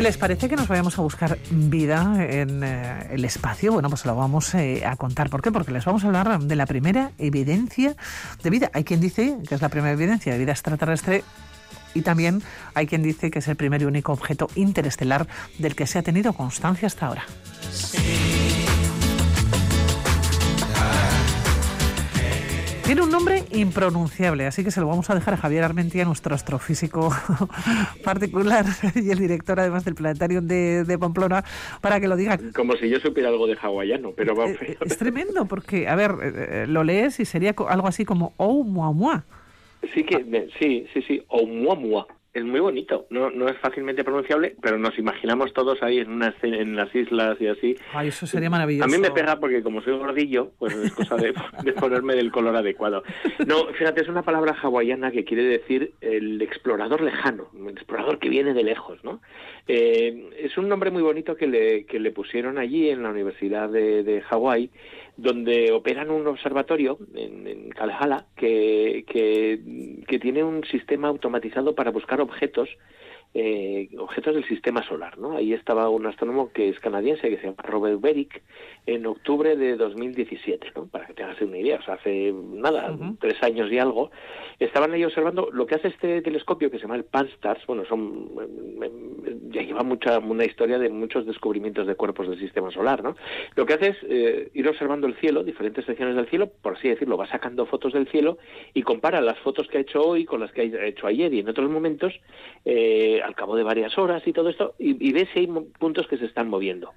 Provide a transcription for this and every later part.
¿Y les parece que nos vayamos a buscar vida en eh, el espacio? Bueno, pues lo vamos eh, a contar. ¿Por qué? Porque les vamos a hablar de la primera evidencia de vida. Hay quien dice que es la primera evidencia de vida extraterrestre y también hay quien dice que es el primer y único objeto interestelar del que se ha tenido constancia hasta ahora. Tiene un nombre impronunciable, así que se lo vamos a dejar a Javier Armentía, nuestro astrofísico particular y el director además del planetario de, Pamplona, para que lo diga. Como si yo supiera algo de hawaiano, pero vamos. Eh, es tremendo, porque, a ver, eh, eh, lo lees y sería algo así como Oh Mua Sí, que, sí, sí, sí, Oh Mua es muy bonito, no, no es fácilmente pronunciable, pero nos imaginamos todos ahí en, una, en las islas y así. Ay, eso sería maravilloso. A mí me pega porque como soy gordillo, pues es cosa de, ponerme del color adecuado. No, fíjate, es una palabra hawaiana que quiere decir el explorador lejano, el explorador que viene de lejos, ¿no? Eh, es un nombre muy bonito que le, que le pusieron allí en la Universidad de, Hawái donde operan un observatorio en, en que, que, que, tiene un sistema automatizado para buscar objetos eh, objetos del sistema solar. ¿no? Ahí estaba un astrónomo que es canadiense, que se llama Robert Beric, en octubre de 2017, ¿no? para que te hagas una idea, o sea, hace nada, tres años y algo, estaban ahí observando lo que hace este telescopio que se llama el Pan-STARRS, bueno, son, em, em, ya lleva mucha, una historia de muchos descubrimientos de cuerpos del sistema solar, ¿no? Lo que hace es eh, ir observando el cielo, diferentes secciones del cielo, por así decirlo, va sacando fotos del cielo y compara las fotos que ha hecho hoy con las que ha hecho ayer y en otros momentos eh, al cabo de varias horas y todo esto, y, y, ve si hay puntos que se están moviendo.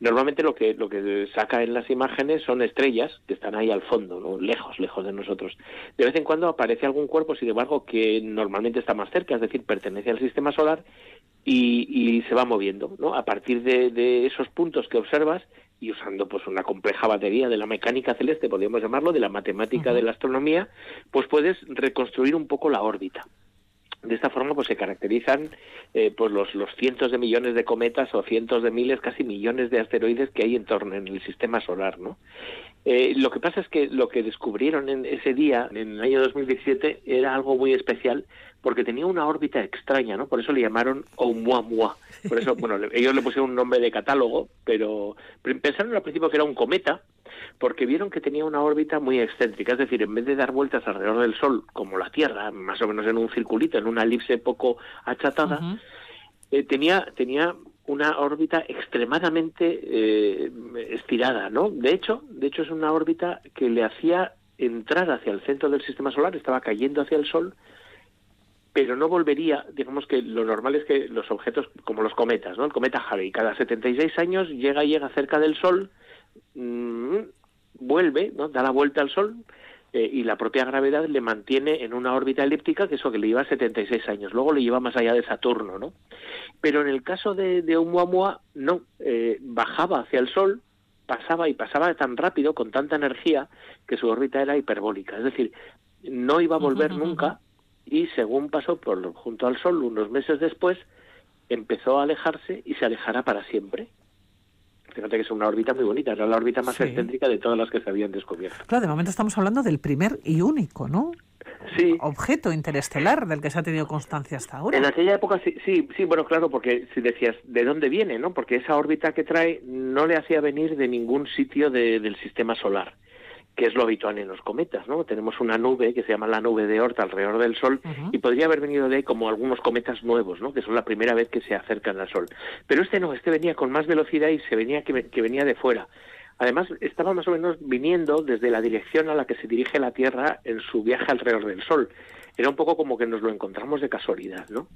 Normalmente lo que, lo que saca en las imágenes son estrellas que están ahí al fondo, lejos, lejos de nosotros. De vez en cuando aparece algún cuerpo, sin embargo, que normalmente está más cerca, es decir, pertenece al sistema solar y, se va moviendo. ¿no? A partir de, esos puntos que observas, y usando pues una compleja batería de la mecánica celeste, podríamos llamarlo, de la matemática de la astronomía, pues puedes reconstruir un poco la órbita. De esta forma, pues se caracterizan eh, pues los, los cientos de millones de cometas o cientos de miles, casi millones de asteroides que hay en torno en el sistema solar, ¿no? Eh, lo que pasa es que lo que descubrieron en ese día, en el año 2017, era algo muy especial porque tenía una órbita extraña, ¿no? Por eso le llamaron Oumuamua. Por eso, bueno, ellos le pusieron un nombre de catálogo, pero pensaron al principio que era un cometa, porque vieron que tenía una órbita muy excéntrica, es decir, en vez de dar vueltas alrededor del Sol como la Tierra, más o menos en un circulito, en una elipse poco achatada, eh, tenía, tenía una órbita extremadamente eh, estirada, ¿no? De hecho, de hecho es una órbita que le hacía entrar hacia el centro del sistema solar, estaba cayendo hacia el Sol, pero no volvería, digamos que lo normal es que los objetos, como los cometas, ¿no? El cometa Halley, cada 76 años llega y llega cerca del Sol, mmm, vuelve, ¿no? da la vuelta al Sol eh, y la propia gravedad le mantiene en una órbita elíptica que eso que le lleva 76 años. Luego le lleva más allá de Saturno, ¿no? Pero en el caso de, de Oumuamua, no, eh, bajaba hacia el Sol, pasaba y pasaba tan rápido, con tanta energía, que su órbita era hiperbólica. Es decir, no iba a volver nunca y según pasó por junto al Sol unos meses después, empezó a alejarse y se alejará para siempre. Fíjate que es una órbita muy bonita, era la órbita más excéntrica de todas las que se habían descubierto. Claro, de momento estamos hablando del primer y único, ¿no? Sí. objeto interestelar del que se ha tenido constancia hasta ahora. En aquella época sí, sí, sí, bueno, claro, porque si decías de dónde viene, ¿no? Porque esa órbita que trae no le hacía venir de ningún sitio del sistema solar que es lo habitual en los cometas, ¿no? Tenemos una nube que se llama la nube de Oort alrededor del Sol y podría haber venido de ahí como algunos cometas nuevos, ¿no? Que son la primera vez que se acercan al Sol. Pero este no, este venía con más velocidad y se venía que, que venía de fuera. Además, estaba más o menos viniendo desde la dirección a la que se dirige la Tierra en su viaje alrededor del Sol. Era un poco como que nos lo encontramos de casualidad, ¿no?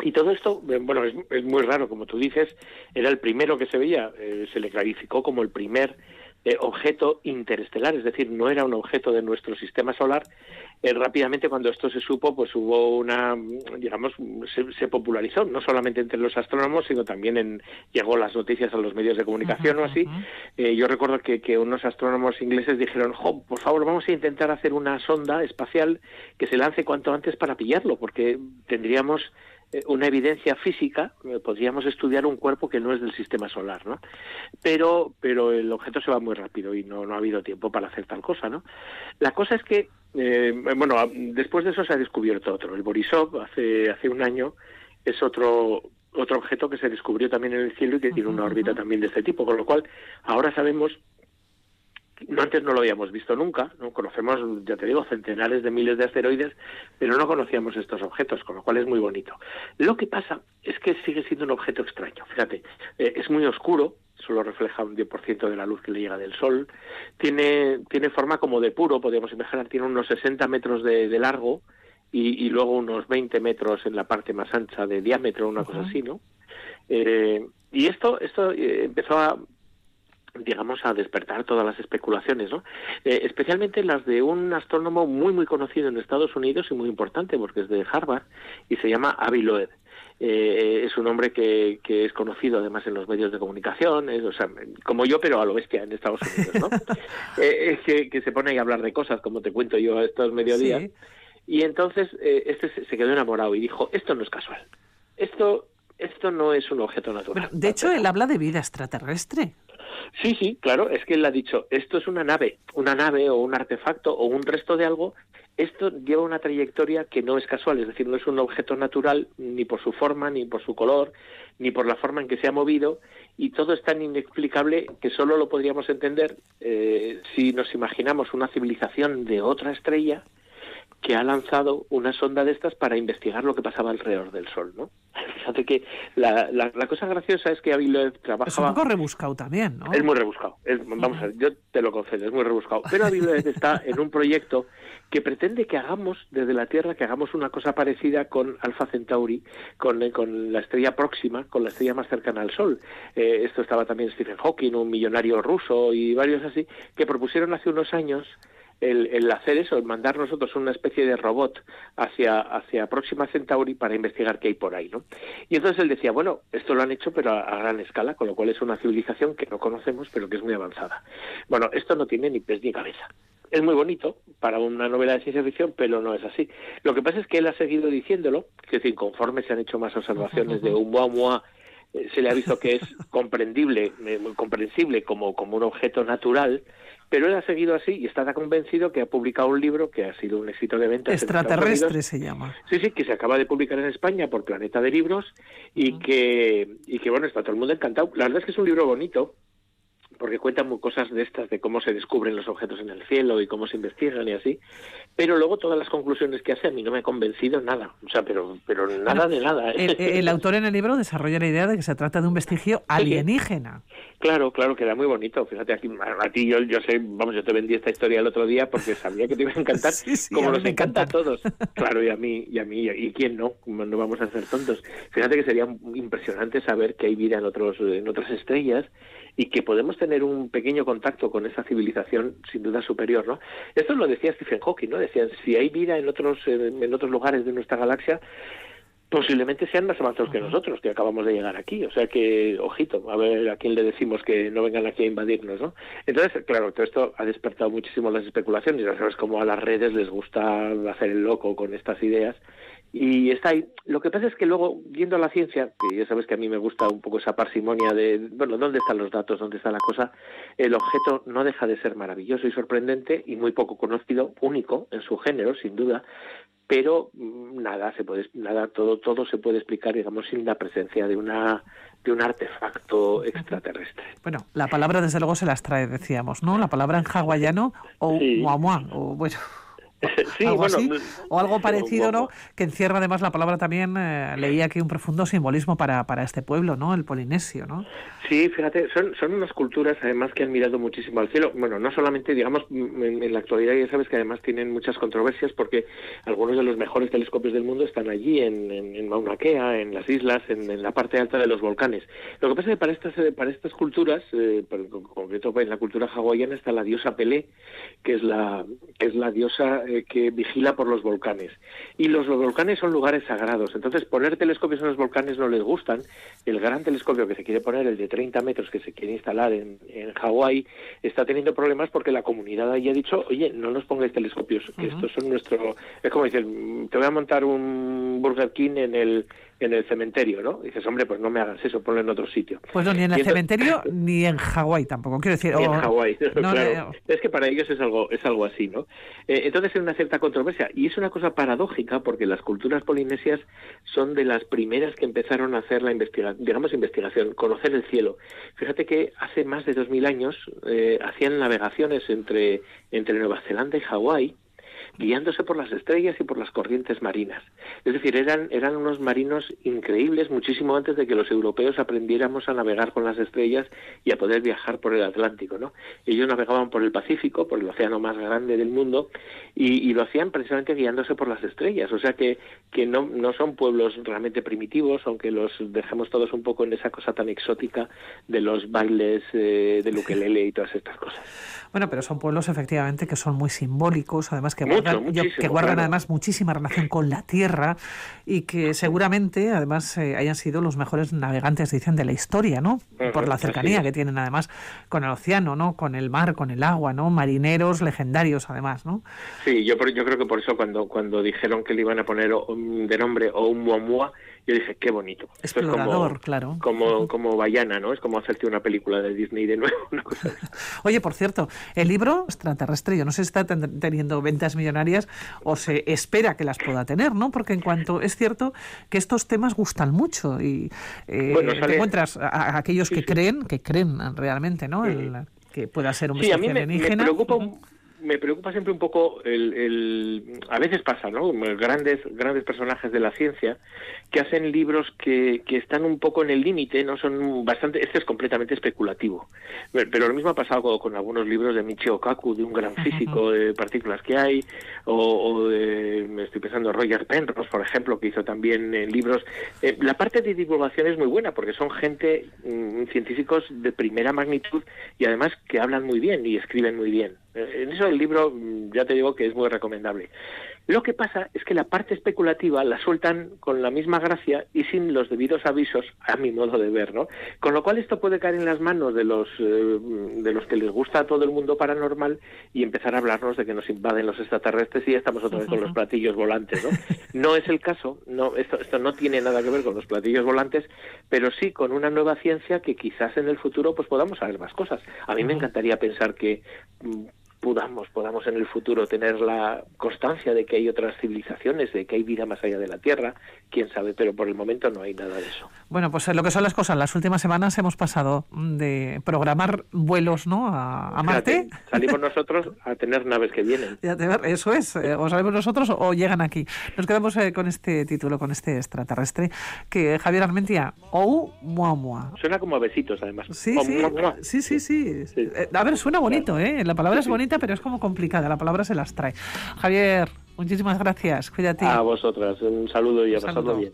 Y todo esto, eh, bueno, es, muy raro, como tú dices, era el primero que se veía, eh, se le clarificó como el primer eh, objeto interestelar, es decir, no era un objeto de nuestro sistema solar. Eh, rápidamente, cuando esto se supo, pues hubo una, digamos, se, popularizó, no solamente entre los astrónomos, sino también en, llegó las noticias a los medios de comunicación o así. Eh, yo recuerdo que, que, unos astrónomos ingleses dijeron, jo, por favor, vamos a intentar hacer una sonda espacial que se lance cuanto antes para pillarlo, porque tendríamos una evidencia física, eh, podríamos estudiar un cuerpo que no es del sistema solar, ¿no? Pero, pero el objeto se va muy rápido y no, no ha habido tiempo para hacer tal cosa, ¿no? La cosa es que, eh, bueno, después de eso se ha descubierto otro. El Borisov, hace, hace un año, es otro otro objeto que se descubrió también en el cielo y que tiene una órbita también de este tipo, con lo cual ahora sabemos no antes no lo habíamos visto nunca, no conocemos, ya te digo, centenares de miles de asteroides, pero no conocíamos estos objetos, con lo cual es muy bonito. Lo que pasa es que sigue siendo un objeto extraño. Fíjate, eh, es muy oscuro, solo refleja un 10% de la luz que le llega del Sol, tiene, tiene forma como de puro, podríamos imaginar, tiene unos 60 metros de, largo y, luego unos 20 metros en la parte más ancha de diámetro, una cosa así, ¿no? Eh, y esto, esto eh, empezó a, digamos, a despertar todas las especulaciones, ¿no? Eh, especialmente las de un astrónomo muy, muy conocido en Estados Unidos y muy importante porque es de Harvard y se llama Avi Loeb. Eh, es un hombre que, que, es conocido además en los medios de comunicación, o sea, como yo, pero a lo bestia en Estados Unidos, ¿no? eh, que, que, se pone a hablar de cosas, como te cuento yo estos mediodías. Y entonces eh, este se quedó enamorado y dijo, esto no es casual. Esto esto no es un objeto natural. de hecho, él habla de vida extraterrestre. Sí, sí, claro, es que él ha dicho, esto es una nave, una nave o un artefacto o un resto de algo, esto lleva una trayectoria que no es casual, es decir, no es un objeto natural ni por su forma, ni por su color, ni por la forma en que se ha movido, y todo es tan inexplicable que solo lo podríamos entender eh, si nos imaginamos una civilización de otra estrella que ha lanzado una sonda de estas para investigar lo que pasaba alrededor del Sol, ¿no? Fíjate que la, la, cosa graciosa es que Aviloev trabajaba... Es un poco rebuscado también, ¿no? Es muy rebuscado. vamos a ver, yo te lo concedo, es muy rebuscado. Pero Aviloev está en un proyecto que pretende que hagamos desde la Tierra, que hagamos una cosa parecida con Alpha Centauri, con, con la estrella próxima, con la estrella más cercana al Sol. Eh, esto estaba también Stephen Hawking, un millonario ruso y varios así, que propusieron hace unos años el, hacer eso, el mandar nosotros una especie de robot hacia, hacia Próxima Centauri para investigar qué hay por ahí, ¿no? Y entonces él decía, bueno, esto lo han hecho pero a, gran escala, con lo cual es una civilización que no conocemos pero que es muy avanzada. Bueno, esto no tiene ni pies ni cabeza. Es muy bonito para una novela de ciencia ficción, pero no es así. Lo que pasa es que él ha seguido diciéndolo, que es decir, conforme se han hecho más observaciones de un Oumuamua, se le ha visto que es comprendible, eh, comprensible como, como un objeto natural, pero él ha seguido así y está convencido que ha publicado un libro que ha sido un éxito de venta. Extraterrestre se llama. Sí, sí, que se acaba de publicar en España por Planeta de Libros y, que, y que, bueno, está todo el mundo encantado. La verdad es que es un libro bonito, porque cuentan cosas de estas, de cómo se descubren los objetos en el cielo y cómo se investigan y así, pero luego todas las conclusiones que hace a mí no me ha convencido nada, o sea, pero, pero nada de nada. ¿eh? El, autor en el libro desarrolla la idea de que se trata de un vestigio alienígena. Claro, claro, que era muy bonito, fíjate, aquí a ti yo, yo sé, vamos, yo te vendí esta historia el otro día porque sabía que te iba a encantar, como nos encanta a todos, claro, y a mí, y a mí, y quién no, no vamos a ser tontos. Fíjate que sería impresionante saber que hay vida en, otros, en otras estrellas y que podemos tener un pequeño contacto con esa civilización sin duda superior, ¿no? Esto lo decía Stephen Hawking, ¿no? Decían, si hay vida en otros, en otros lugares de nuestra galaxia, posiblemente sean más avanzados que nosotros, que acabamos de llegar aquí. O sea que, ojito, a ver a quién le decimos que no vengan aquí a invadirnos, ¿no? Entonces, claro, todo esto ha despertado muchísimo las especulaciones. Ya sabes cómo a las redes les gusta hacer el loco con estas ideas y está ahí. Lo que pasa es que luego, viendo la ciencia, que ya sabes que a mí me gusta un poco esa parsimonia de, bueno, ¿dónde están los datos? ¿Dónde está la cosa? El objeto no deja de ser maravilloso y sorprendente y muy poco conocido, único en su género, sin duda, pero mm, nada se puede, nada, todo, todo se puede explicar, digamos, sin la presencia de una de un artefacto extraterrestre. Bueno, la palabra desde luego se las trae, decíamos, ¿no? La palabra en hawaiano o sí. o bueno, sí, algo así, o algo parecido, ¿no? Que encierra además la palabra también, eh, leía aquí un profundo simbolismo para, para este pueblo, ¿no? El polinesio, ¿no? Sí, fíjate, son, son unas culturas además que han mirado muchísimo al cielo. Bueno, no solamente, digamos, en, la actualidad ya sabes que además tienen muchas controversias porque algunos de los mejores telescopios del mundo están allí, en, en, Mauna Kea, en las islas, en, la parte alta de los volcanes. Lo que pasa es que para estas, para estas culturas, eh, en concreto en la cultura hawaiana, está la diosa Pelé, que es la, que es la diosa eh, que vigila por los volcanes. Y los, volcanes son lugares sagrados. Entonces, poner telescopios en los volcanes no les gustan. El gran telescopio que se quiere poner, el de 30 metros que se quiere instalar en, en Hawái, está teniendo problemas porque la comunidad ahí ha dicho, oye, no nos pongáis telescopios, que estos son nuestro... Es como decir, te voy a montar un Burger King en el en el cementerio, ¿no? dices, hombre, pues no me hagas eso, ponlo en otro sitio. Pues no, ni en el cementerio ni en Hawái tampoco, quiero decir. Ni en Hawái, claro. Es que para ellos es algo, es algo así, ¿no? Eh, entonces hay una cierta controversia y es una cosa paradójica porque las culturas polinesias son de las primeras que empezaron a hacer la investigación, digamos investigación, conocer el cielo. Fíjate que hace más de dos mil años eh, hacían navegaciones entre, entre Nueva Zelanda y Hawái guiándose por las estrellas y por las corrientes marinas. Es decir, eran, eran unos marinos increíbles muchísimo antes de que los europeos aprendiéramos a navegar con las estrellas y a poder viajar por el Atlántico. ¿no? Ellos navegaban por el Pacífico, por el océano más grande del mundo, y, lo hacían precisamente guiándose por las estrellas. O sea que, que no, no son pueblos realmente primitivos, aunque los dejemos todos un poco en esa cosa tan exótica de los bailes eh, de ukelele y todas estas cosas. Bueno, pero son pueblos efectivamente que son muy simbólicos, además que que guardan además muchísima relación con la tierra y que seguramente además eh, hayan sido los mejores navegantes, dicen, de la historia, ¿no? Por la cercanía que tienen además con el océano, ¿no? Con el mar, con el agua, ¿no? Marineros legendarios además, ¿no? Sí, yo, yo creo que por eso cuando, cuando dijeron que le iban a poner de nombre Oumuamua, yo dije, qué bonito. Explorador, como, claro. Como, como Bayana, ¿no? Es como hacerte una película de Disney de nuevo. Una cosa Oye, por cierto, el libro extraterrestre, yo no sé si está teniendo ventas millonarias o se espera que las pueda tener, ¿no? Porque en cuanto es cierto que estos temas gustan mucho y eh, te encuentras a, aquellos que creen, que creen realmente, ¿no? El, que pueda ser un sí, a mí me, preocupa me preocupa siempre un poco el, el, a veces pasa no grandes grandes personajes de la ciencia que hacen libros que, que están un poco en el límite no son bastante este es completamente especulativo. Pero lo mismo ha pasado con, algunos libros de Michio Kaku de un gran físico de partículas que hay o, de me estoy pensando en Roger Penrose por ejemplo que hizo también eh, libros. Eh, la parte de divulgación es muy buena porque son gente mm, científicos de primera magnitud y además que hablan muy bien y escriben muy bien en eso el libro mm, ya te digo que es muy recomendable. Lo que pasa es que la parte especulativa la sueltan con la misma gracia y sin los debidos avisos, a mi modo de ver, ¿no? Con lo cual esto puede caer en las manos de los eh, de los que les gusta a todo el mundo paranormal y empezar a hablarnos de que nos invaden los extraterrestres y ya estamos otra vez con los platillos volantes, ¿no? No es el caso, no esto esto no tiene nada que ver con los platillos volantes, pero sí con una nueva ciencia que quizás en el futuro pues podamos saber más cosas. A mí me encantaría pensar que mm, podamos, podamos en el futuro tener la constancia de que hay otras civilizaciones, de que hay vida más allá de la Tierra, quién sabe, pero por el momento no hay nada de eso. Bueno, pues lo que son las cosas, las últimas semanas hemos pasado de programar vuelos ¿no? a, Marte. salimos nosotros a tener naves que vienen. Eso es, eh, o salimos nosotros o llegan aquí. Nos quedamos eh, con este título, con este extraterrestre, que Javier Armentia, ou Muamua. Suena como a besitos, además. Sí, sí, sí, sí, eh, A ver, suena bonito, ¿eh? La palabra es bonita pero es como complicada, la palabra se las trae. Javier, muchísimas gracias, cuídate. A vosotras, un saludo y a pasarlo bien.